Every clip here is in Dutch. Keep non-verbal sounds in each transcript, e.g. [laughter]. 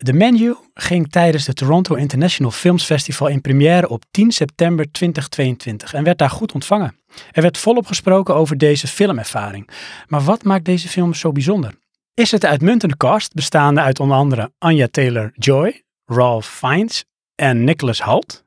De Menu ging tijdens de Toronto International Films Festival in première op 10 september 2022 en werd daar goed ontvangen. Er werd volop gesproken over deze filmervaring. Maar wat maakt deze film zo bijzonder? Is het de uitmuntende cast, bestaande uit onder andere Anya Taylor-Joy, Ralph Fiennes en Nicholas Hoult?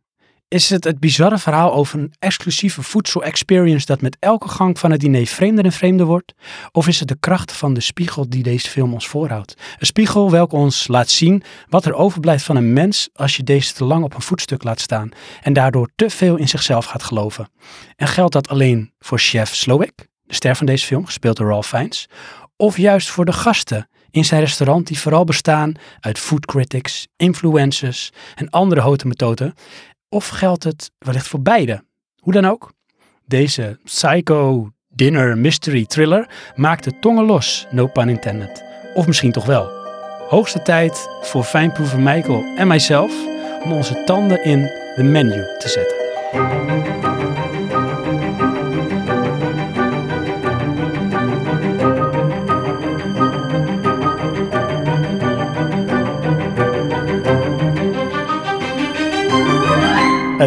Is het het bizarre verhaal over een exclusieve voedsel-experience dat met elke gang van het diner vreemder en vreemder wordt? Of is het de kracht van de spiegel die deze film ons voorhoudt? Een spiegel welke ons laat zien wat er overblijft van een mens als je deze te lang op een voetstuk laat staan en daardoor te veel in zichzelf gaat geloven. En geldt dat alleen voor chef Slowik, de ster van deze film, gespeeld door Ralph Fiennes, of juist voor de gasten in zijn restaurant die vooral bestaan uit food critics, influencers en andere houten methoden of geldt het wellicht voor beide? Hoe dan ook, deze psycho dinner mystery thriller maakt de tongen los, no pun intended. Of misschien toch wel. Hoogste tijd voor fijnproever Michael en mijzelf om onze tanden in de menu te zetten.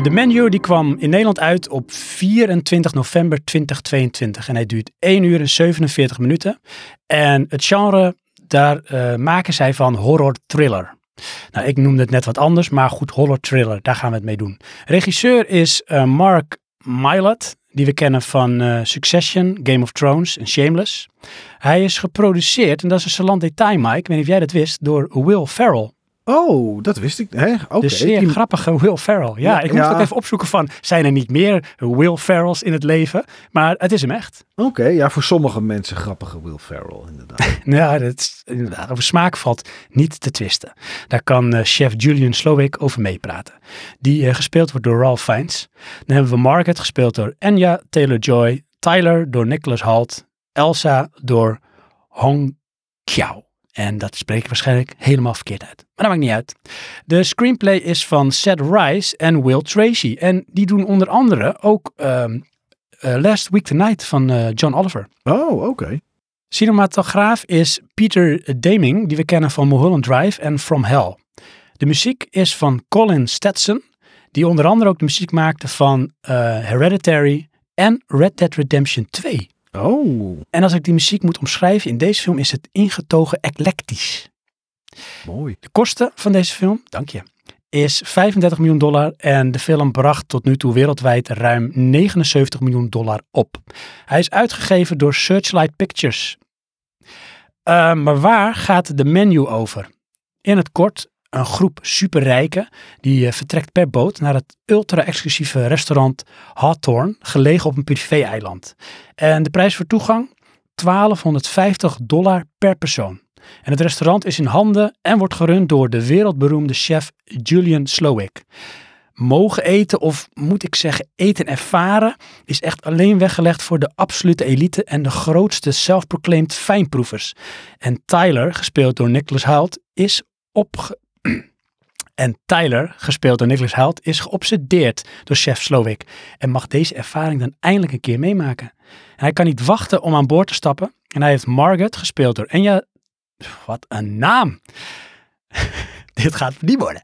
De menu die kwam in Nederland uit op 24 november 2022 en hij duurt 1 uur en 47 minuten. En het genre, daar uh, maken zij van horror thriller. Nou, ik noemde het net wat anders, maar goed, horror thriller, daar gaan we het mee doen. Regisseur is uh, Mark Mylod, die we kennen van Succession, Game of Thrones en Shameless. Hij is geproduceerd, en dat is een salant detail, Mike, ik weet niet of jij dat wist, door Will Ferrell. Oh, dat wist ik. Hè? Okay. De zeer grappige Will Ferrell. Ja, ja ik moest ook even opzoeken van, zijn er niet meer Will Ferrells in het leven? Maar het is hem echt. Oké, ja, voor sommige mensen grappige Will Ferrell, inderdaad. [laughs] ja, dat is, inderdaad, over smaak valt niet te twisten. Daar kan uh, chef Julian Slowik over meepraten. Die uh, gespeeld wordt door Ralph Fiennes. Dan hebben we Margaret, gespeeld door Anya Taylor-Joy. Tyler door Nicholas Hoult. Elsa door Hong Kiao. En dat spreek ik waarschijnlijk helemaal verkeerd uit. Maar dat maakt niet uit. De screenplay is van Seth Rice en Will Tracy. En die doen onder andere ook um, uh, Last Week Tonight van uh, John Oliver. Oh, oké. Okay. Cinematograaf is Peter Daming, die we kennen van Mulholland Drive en From Hell. De muziek is van Colin Stetson, die onder andere ook de muziek maakte van uh, Hereditary en Red Dead Redemption 2. Oh. En als ik die muziek moet omschrijven, in deze film is het ingetogen eclectisch. Mooi. De kosten van deze film, dank je, is 35 miljoen dollar en de film bracht tot nu toe wereldwijd ruim 79 miljoen dollar op. Hij is uitgegeven door Searchlight Pictures. Uh, maar waar gaat de menu over? In het kort, een groep superrijken die uh, vertrekt per boot naar het ultra-exclusieve restaurant Hawthorne, gelegen op een privé-eiland. En de prijs voor toegang? 1250 dollar per persoon. En het restaurant is in handen en wordt gerund door de wereldberoemde chef Julian Slowik. Mogen eten, of moet ik zeggen eten ervaren, is echt alleen weggelegd voor de absolute elite en de grootste self-proclaimed fijnproevers. En Tyler, gespeeld door Nicholas Hoult, is op, [clears throat] en Tyler, gespeeld door Nicholas Hoult, is geobsedeerd door chef Slowik en mag deze ervaring dan eindelijk een keer meemaken. En hij kan niet wachten om aan boord te stappen en hij heeft Margaret, gespeeld door Enya... Wat een naam! [laughs] Dit gaat niet worden.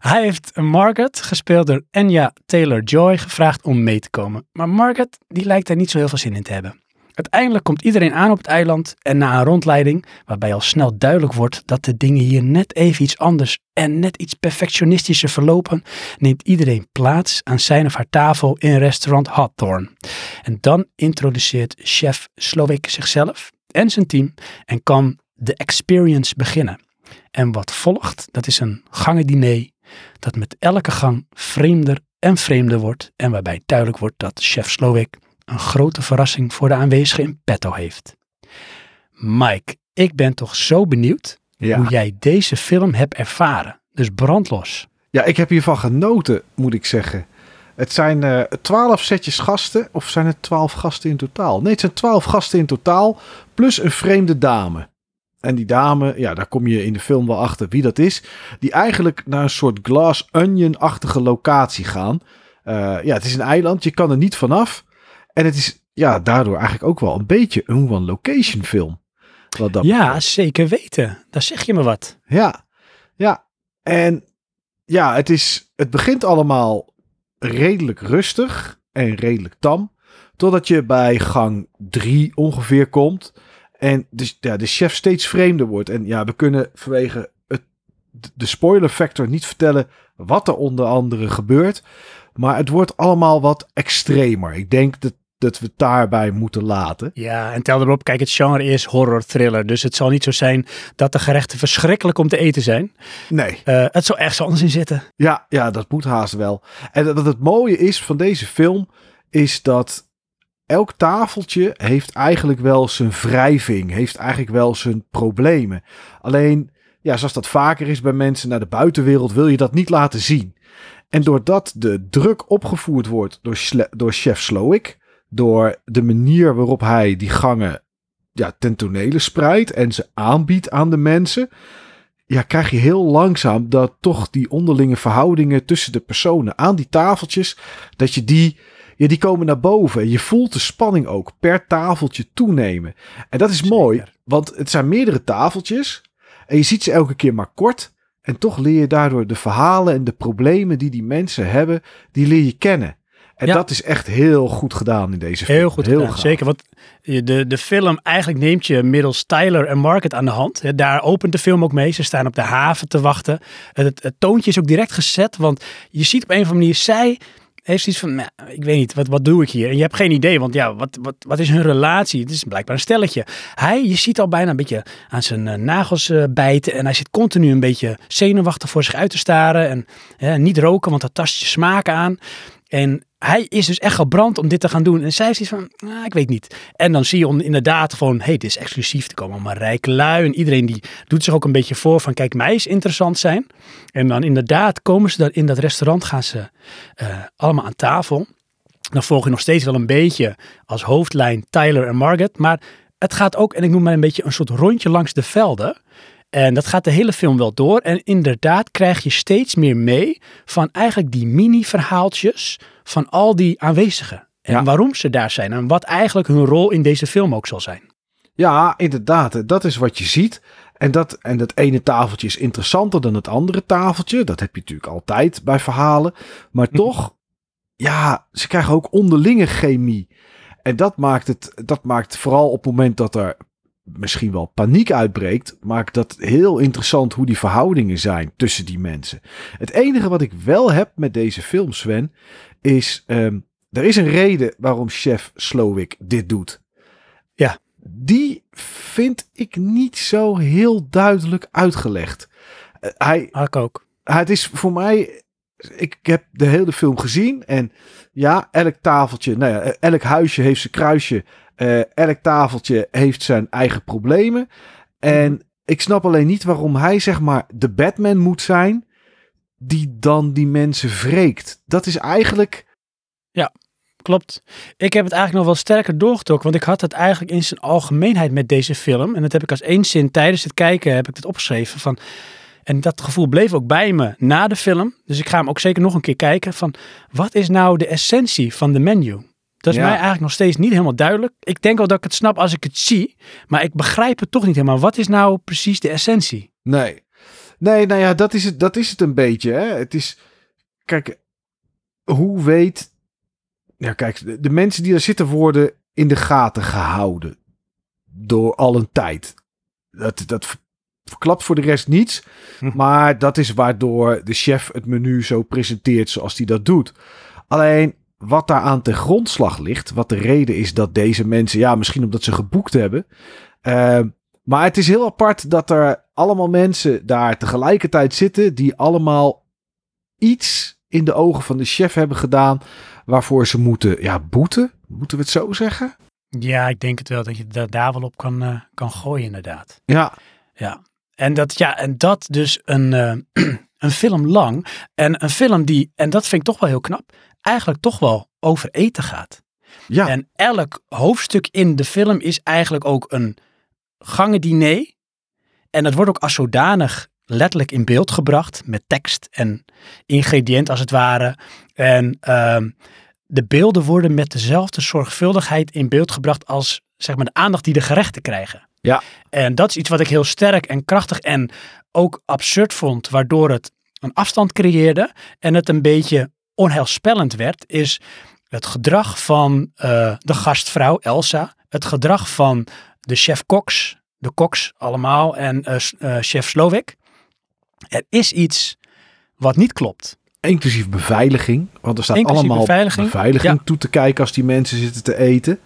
Hij heeft Margaret, gespeeld door Enya Taylor-Joy, gevraagd om mee te komen. Maar Margaret, die lijkt er niet zo heel veel zin in te hebben. Uiteindelijk komt iedereen aan op het eiland en na een rondleiding, waarbij al snel duidelijk wordt dat de dingen hier net even iets anders en net iets perfectionistischer verlopen, neemt iedereen plaats aan zijn of haar tafel in restaurant Hawthorne. En dan introduceert chef Slowik zichzelf en zijn team en kan de experience beginnen. En wat volgt, dat is een gangendiner dat met elke gang vreemder en vreemder wordt en waarbij duidelijk wordt dat chef Slowik een grote verrassing voor de aanwezigen in petto heeft. Mike, ik ben toch zo benieuwd hoe jij deze film hebt ervaren. Dus brandlos. Ja, ik heb hiervan genoten, moet ik zeggen. Het zijn uh, twaalf setjes gasten, of zijn het twaalf gasten in totaal? Nee, het zijn twaalf gasten in totaal, plus een vreemde dame. En die dame, ja, daar kom je in de film wel achter wie dat is. Die eigenlijk naar een soort glass onion-achtige locatie gaan. Uh, ja, het is een eiland, je kan er niet vanaf. En het is ja, daardoor eigenlijk ook wel een beetje een one-location film. ja, zeker weten. Daar zeg je me wat. Ja. Ja, en ja, het, is, het begint allemaal redelijk rustig en redelijk tam. Totdat je bij gang 3 ongeveer komt. En dus, ja, de chef steeds vreemder wordt. En ja, we kunnen vanwege het, de spoiler factor niet vertellen wat er onder andere gebeurt. Maar het wordt allemaal wat extremer. Ik denk dat, dat we het daarbij moeten laten. Ja, en tel erop, kijk, het genre is horror thriller. Dus het zal niet zo zijn dat de gerechten verschrikkelijk om te eten zijn. Nee. Uh, het zal ergens anders in zitten. Ja, ja, dat moet haast wel. En wat het mooie is van deze film, is dat elk tafeltje heeft eigenlijk wel zijn wrijving, heeft eigenlijk wel zijn problemen. Alleen, ja, zoals dat vaker is bij mensen naar de buitenwereld, wil je dat niet laten zien. En doordat de druk opgevoerd wordt door, door chef Slowick, door de manier waarop hij die gangen ja, ten tonele spreidt en ze aanbiedt aan de mensen, ja, krijg je heel langzaam dat toch die onderlinge verhoudingen tussen de personen aan die tafeltjes, dat je die ja, die komen naar boven. Je voelt de spanning ook per tafeltje toenemen. En dat is mooi, want het zijn meerdere tafeltjes. En je ziet ze elke keer maar kort. En toch leer je daardoor de verhalen en de problemen die die mensen hebben, die leer je kennen. En dat is echt heel goed gedaan in deze film. Heel goed heel gedaan, zeker. Want de, de film eigenlijk neemt je middels Tyler en Market aan de hand. Daar opent de film ook mee. Ze staan op de haven te wachten. Het, het toontje is ook direct gezet, want je ziet op een of andere manier, zij heeft iets van, nou, ik weet niet, wat, wat doe ik hier? En je hebt geen idee, want ja, wat, wat, wat is hun relatie? Het is blijkbaar een stelletje. Hij, je ziet al bijna een beetje aan zijn uh, nagels uh, bijten en hij zit continu een beetje zenuwachtig voor zich uit te staren en niet roken, want dat tast je smaak aan. En hij is dus echt gebrand om dit te gaan doen. En zij is iets van, nou, ik weet niet. En dan zie je inderdaad gewoon, hey, dit is exclusief. Er komen allemaal rijke lui. En iedereen die doet zich ook een beetje voor van, kijk, mij is interessant zijn. En dan inderdaad komen ze dan in dat restaurant, gaan ze uh, allemaal aan tafel. Dan volg je nog steeds wel een beetje als hoofdlijn Tyler en Margaret. Maar het gaat ook, en ik noem maar een beetje een soort rondje langs de velden. En dat gaat de hele film wel door. En inderdaad krijg je steeds meer mee van eigenlijk die mini-verhaaltjes van al die aanwezigen. En waarom ze daar zijn en wat eigenlijk hun rol in deze film ook zal zijn. Ja, inderdaad. Dat is wat je ziet. En dat, en dat ene tafeltje is interessanter dan het andere tafeltje. Dat heb je natuurlijk altijd bij verhalen. Maar mhm. toch, ja, ze krijgen ook onderlinge chemie. En dat maakt het, dat maakt vooral op het moment dat er misschien wel paniek uitbreekt, maakt dat heel interessant hoe die verhoudingen zijn tussen die mensen. Het enige wat ik wel heb met deze film, Sven, is um, er is een reden waarom chef Slowick dit doet. Ja. Die vind ik niet zo heel duidelijk uitgelegd. Uh, hij, ik ook. Het is voor mij ik heb de hele film gezien en ja, elk tafeltje, nou ja, elk huisje heeft zijn kruisje uh, elk tafeltje heeft zijn eigen problemen. En mhm. ik snap alleen niet waarom hij, zeg maar, de Batman moet zijn. Die dan die mensen wreekt. Dat is eigenlijk. Ja, klopt. Ik heb het eigenlijk nog wel sterker doorgetrokken. Want ik had het eigenlijk in zijn algemeenheid met deze film. En dat heb ik als één zin tijdens het kijken heb ik het opgeschreven. Van, en dat gevoel bleef ook bij me na de film. Dus ik ga hem ook zeker nog een keer kijken. Van wat is nou de essentie van de menu? Dat is mij eigenlijk nog steeds niet helemaal duidelijk. Ik denk wel dat ik het snap als ik het zie, maar ik begrijp het toch niet helemaal. Wat is nou precies de essentie? Nee. Nee, nou ja, dat is het, dat is het een beetje. Hè? Het is, kijk, hoe weet, ja kijk, de, mensen die daar zitten worden in de gaten gehouden door al een tijd. Dat, dat verklapt voor de rest niets, hm. maar dat is waardoor de chef het menu zo presenteert zoals hij dat doet. Alleen wat daar aan ten grondslag ligt. Wat de reden is dat deze mensen, ja, misschien omdat ze geboekt hebben. Uh, maar het is heel apart dat er allemaal mensen daar tegelijkertijd zitten. die allemaal iets in de ogen van de chef hebben gedaan. waarvoor ze moeten, ja, boeten. Moeten we het zo zeggen? Ja, ik denk het wel dat je daar, daar wel op kan, uh, kan gooien, inderdaad. Ja. Ja. En dat, ja, en dat dus een, uh, [clears throat] een film lang. En een film die, en dat vind ik toch wel heel knap eigenlijk toch wel over eten gaat. Ja. En elk hoofdstuk in de film is eigenlijk ook een gangendiner. En dat wordt ook als zodanig letterlijk in beeld gebracht met tekst en ingrediënt als het ware. En uh, de beelden worden met dezelfde zorgvuldigheid in beeld gebracht als zeg maar, de aandacht die de gerechten krijgen. Ja. En dat is iets wat ik heel sterk en krachtig en ook absurd vond, waardoor het een afstand creëerde en het een beetje onheilspellend werd, is het gedrag van eh, de gastvrouw Elsa, het gedrag van de chef-koks, de koks allemaal en eh, eh, chef Slovik. Er is iets wat niet klopt. Inclusief beveiliging. Want er staat Inclusief allemaal beveiliging, beveiliging toe te kijken als die mensen zitten te eten.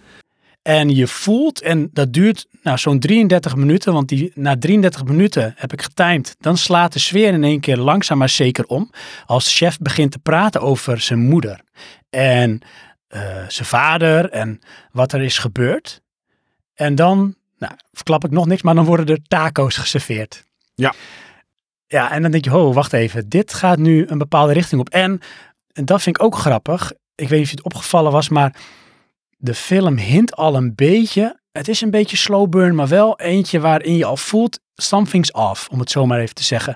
En je voelt, en dat duurt nou, zo'n 33 minuten, want die, na 33 minuten heb ik getimed, dan slaat de sfeer in één keer langzaam maar zeker om. Als chef begint te praten over zijn moeder en eh, zijn vader en wat er is gebeurd. En dan, nou, verklap ik nog niks, maar dan worden er taco's geserveerd. Ja. Ja, en dan denk je, oh, wacht even, dit gaat nu een bepaalde richting op. En, en dat vind ik ook grappig. Ik weet niet of je het opgevallen was, maar de film hint al een beetje. Het is een beetje slow burn, maar wel eentje waarin je al voelt something's off, om het zo maar even te zeggen.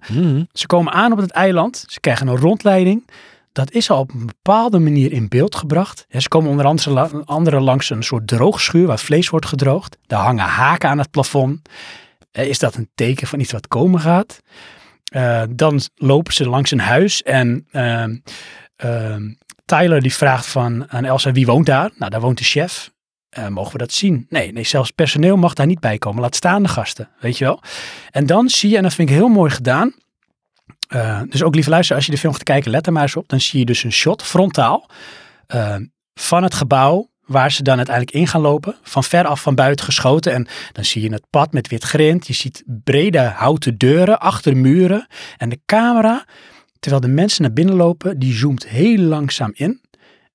Ze komen aan op het eiland, ze krijgen een rondleiding. Dat is al op een bepaalde manier in beeld gebracht. Ja, ze komen onder andere, la- andere langs een soort droogschuur waar vlees wordt gedroogd. Daar hangen haken aan het plafond. Eh, Is dat een teken van iets wat komen gaat? Eh, dan lopen ze langs een huis en ehm, Tyler die vraagt van, aan Elsa wie woont daar? Nou, daar woont de chef. Eh, mogen we dat zien? Nee, nee, zelfs personeel mag daar niet bij komen. Laat staan de gasten, weet je wel. En dan zie je, en dat vind ik heel mooi gedaan. eh, dus ook lieve luister, als je de film gaat kijken, let er maar eens op. Dan zie je dus een shot frontaal eh, van het gebouw waar ze dan uiteindelijk in gaan lopen. Van ver af van buiten geschoten. En dan zie je het pad met wit grind. Je ziet brede houten deuren achter muren. En de camera, terwijl de mensen naar binnen lopen, die zoomt heel langzaam in.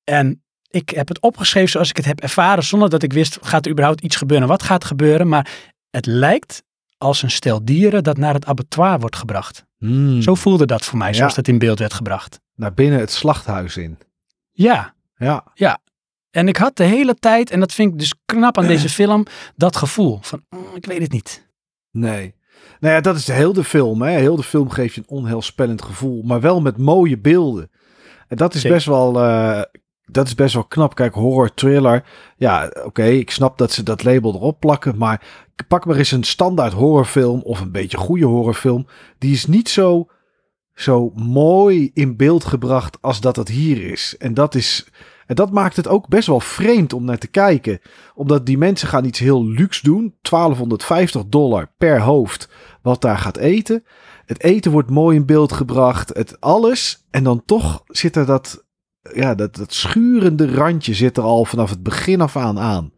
En ik heb het opgeschreven zoals ik het heb ervaren, zonder dat ik wist, gaat er überhaupt iets gebeuren? Wat gaat er gebeuren? Maar het lijkt als een stel dieren dat naar het abattoir wordt gebracht. Hmm. Zo voelde dat voor mij, zoals Ja. dat in beeld werd gebracht. Naar binnen het slachthuis in. Ja, Ja. en ik had de hele tijd, en dat vind ik dus knap aan deze [clears throat] film, dat gevoel van, mm, ik weet het niet. Nee. Nou ja, dat is heel de film. Hè. Heel de film geeft je een onheilspellend gevoel. Maar wel met mooie beelden. En dat is Zeker. best wel... eh, dat is best wel knap. Kijk, horror, thriller. Ja, oké, ik snap dat ze dat label erop plakken. Maar pak maar eens een standaard horrorfilm. Of een beetje goede horrorfilm. Die is niet zo, zo mooi in beeld gebracht als dat het hier is. En dat is... En dat maakt het ook best wel vreemd om naar te kijken. Omdat die mensen gaan iets heel luxe doen. 1250 dollar per hoofd wat daar gaat eten. Het eten wordt mooi in beeld gebracht. Het alles. En dan toch zit er dat... Ja, dat, dat schurende randje zit er al vanaf het begin af aan aan.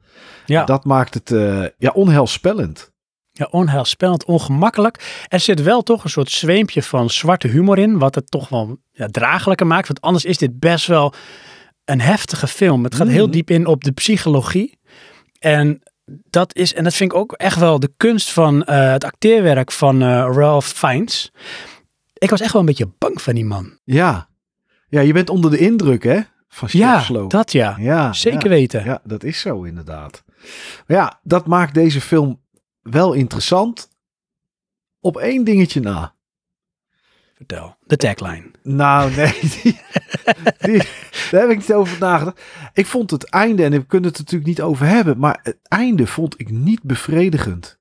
Ja. Dat maakt het eh, ja, onheilspellend. Ja, onheilspellend, ongemakkelijk. Er zit wel toch een soort zweempje van zwarte humor in, wat het toch wel ja, draaglijker maakt. Want anders is dit best wel een heftige film. Het gaat heel Mhm. diep in op de psychologie. En dat is, en dat vind ik ook echt wel de kunst van eh, het acteerwerk van eh, Ralph Fiennes. Ik was echt wel een beetje bang van die man. Ja. Ja, je bent onder de indruk, hè? Van Ja, dat ja. ja, Zeker ja. weten. Ja, dat is zo inderdaad. Maar ja, dat maakt deze film wel interessant. Op één dingetje na. Vertel, de tagline. Nou, nee, [laughs] die, die- daar heb ik niet over nagedacht. Ik vond het einde, en we kunnen het natuurlijk niet over hebben, maar het einde vond ik niet bevredigend.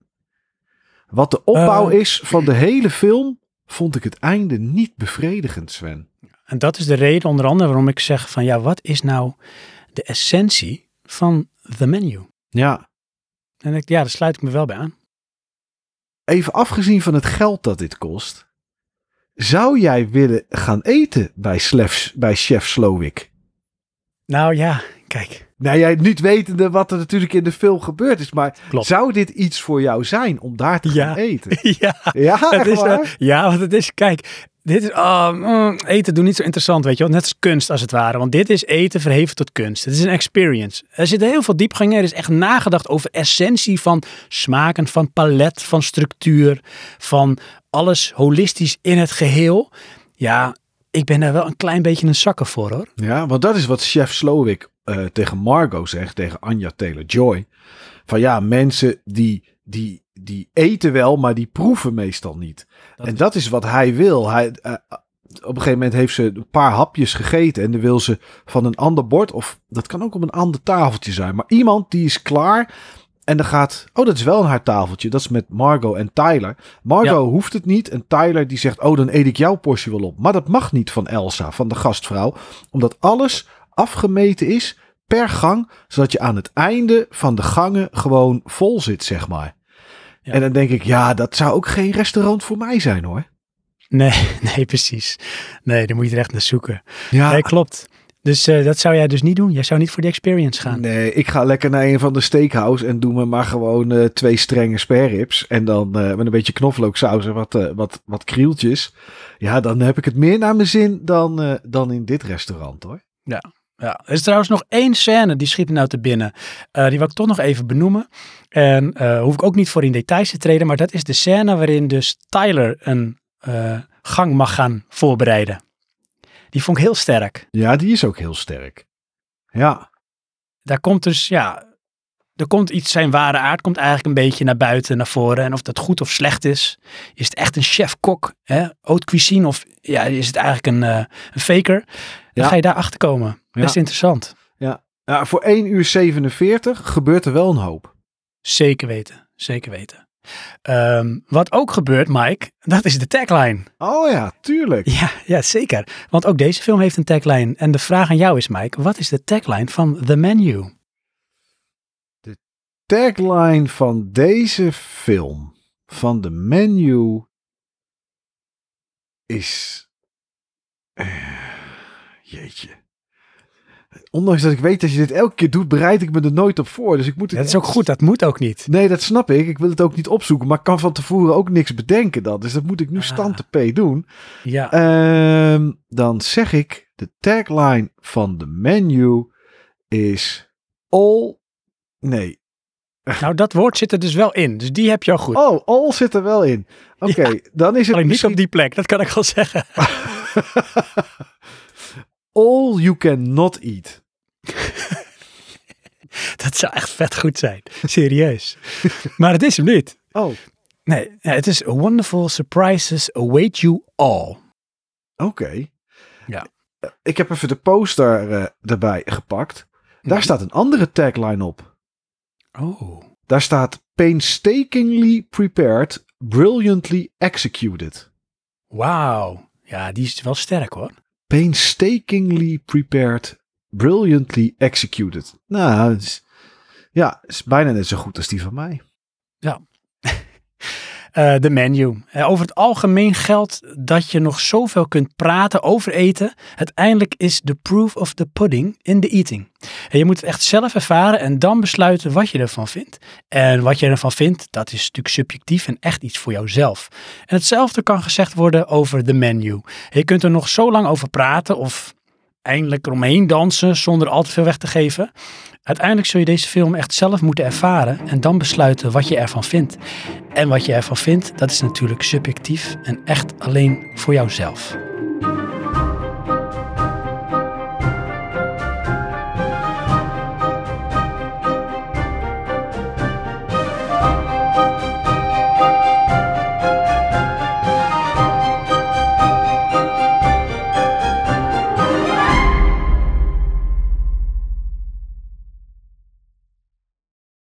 Wat de opbouw Eh. is van de hele film, vond ik het einde niet bevredigend, Sven. En dat is de reden onder andere waarom ik zeg van ja, wat is nou de essentie van The Menu? Ja, En ik, ja, daar sluit ik me wel bij aan. even afgezien van het geld dat dit kost, zou jij willen gaan eten bij, Slef, bij chef Slowik? Nou ja, kijk. Nou, jij niet wetende wat er natuurlijk in de film gebeurd is, maar Klopt. zou dit iets voor jou zijn om daar te Ja. gaan eten? [laughs] ja, Ja, het is, eh, ja, want het is, kijk, dit is, ah, mm, eten doen niet zo interessant, weet je wel. Net als kunst als het ware, want dit is eten verheven tot kunst. Het is een experience. Er zitten heel veel diepgang in. Er is echt nagedacht over essentie van smaken, van palet, van structuur, van alles holistisch in het geheel. Ja, ik ben daar wel een klein beetje een zakker voor, hoor. Ja, want dat is wat chef Slowik eh, tegen Margot zegt, tegen Anja Taylor-Joy. Van ja, mensen die, die, die eten wel, maar die proeven meestal niet. Dat en is- dat is wat hij wil. Hij, eh, op een gegeven moment heeft ze een paar hapjes gegeten en dan wil ze van een ander bord, of dat kan ook op een ander tafeltje zijn, maar iemand die is klaar En dan gaat, oh dat is wel een haar tafeltje. Dat is met Margot en Tyler. Margot Ja. hoeft het niet. En Tyler die zegt, oh dan eet ik jouw portie wel op. Maar dat mag niet van Elsa, van de gastvrouw. Omdat alles afgemeten is per gang. Zodat je aan het einde van de gangen gewoon vol zit, zeg maar. Ja. En dan denk ik, ja, dat zou ook geen restaurant voor mij zijn hoor. Nee, [laughs] nee, precies. Nee, dan moet je er echt naar zoeken. Ja, Nee, klopt. Dus eh, dat zou jij dus niet doen. Jij zou niet voor de experience gaan. Nee, ik ga lekker naar een van de steakhouse en doe me maar gewoon eh, twee strenge spareribs. En dan eh, met een beetje knoflooksaus en wat, wat, wat krieltjes. Ja, dan heb ik het meer naar mijn zin dan, dan in dit restaurant hoor. Ja, er is trouwens nog één scène die schiet me nou te binnen. Eh, die wil ik toch nog even benoemen. En eh, hoef ik ook niet voor in details te treden, maar dat is de scène waarin dus Tyler een eh, gang mag gaan voorbereiden. Die vond ik heel sterk. Ja, die is ook heel sterk. Ja, Daar komt dus, ja, er komt iets, zijn ware aard komt eigenlijk een beetje naar buiten, naar voren. En of dat goed of slecht is. Is het echt een chef-kok, hè? haute cuisine of ja, is het eigenlijk een, eh, een faker? Dan Ja. ga je daar achter komen. Best Ja. interessant. ja, voor 1 uur 47 gebeurt er wel een hoop. Zeker weten, zeker weten. Ehm, wat ook gebeurt, Mike, dat is de tagline. Oh ja, tuurlijk. Ja, ja, zeker. Want ook deze film heeft een tagline. En de vraag aan jou is, Mike, wat is de tagline van The Menu? Tagline van deze film, van de menu, is... eh, jeetje. Ondanks dat ik weet dat je dit elke keer doet, bereid ik me er nooit op voor. Dus ik moet het Dat is ook goed, dat moet ook niet. Nee, dat snap ik. Ik wil het ook niet opzoeken, maar ik kan van tevoren ook niks bedenken dan. Dus dat moet ik nu Ah. stand te P doen. Ja, Ehm, dan zeg ik, de tagline van de menu is all... Nee. nou dat woord zit er dus wel in. Dus die heb je al goed. Oh, all zit er wel in. Oké, dan is het Alleen niet op die plek, dat kan ik al zeggen. [laughs] all you can not eat. [laughs] Dat zou echt vet goed zijn. Serieus. Maar het is hem niet. Oh, Nee, het is Wonderful Surprises Await You All. oké. Ja. Eh, Ik heb even de poster eh, erbij gepakt. Daar Mhm. staat een andere tagline op. Oh. Daar staat painstakingly prepared, brilliantly executed. Wauw. Ja, die is wel sterk hoor. Painstakingly prepared, brilliantly executed. Nou, is, ja, is bijna net zo goed als die van mij. Eh, de menu. Eh, over het algemeen geldt dat je nog zoveel kunt praten over eten. Uiteindelijk is the proof of the pudding in the eating. En je moet het echt zelf ervaren en dan besluiten wat je ervan vindt. En wat je ervan vindt, dat is natuurlijk subjectief en echt iets voor jouzelf. En hetzelfde kan gezegd worden over de menu. En je kunt er nog zo lang over praten of eindelijk eromheen dansen zonder al te veel weg te geven. Uiteindelijk zul je deze film echt zelf moeten ervaren en dan besluiten wat je ervan vindt. En wat je ervan vindt, dat is natuurlijk subjectief en echt alleen voor jouzelf.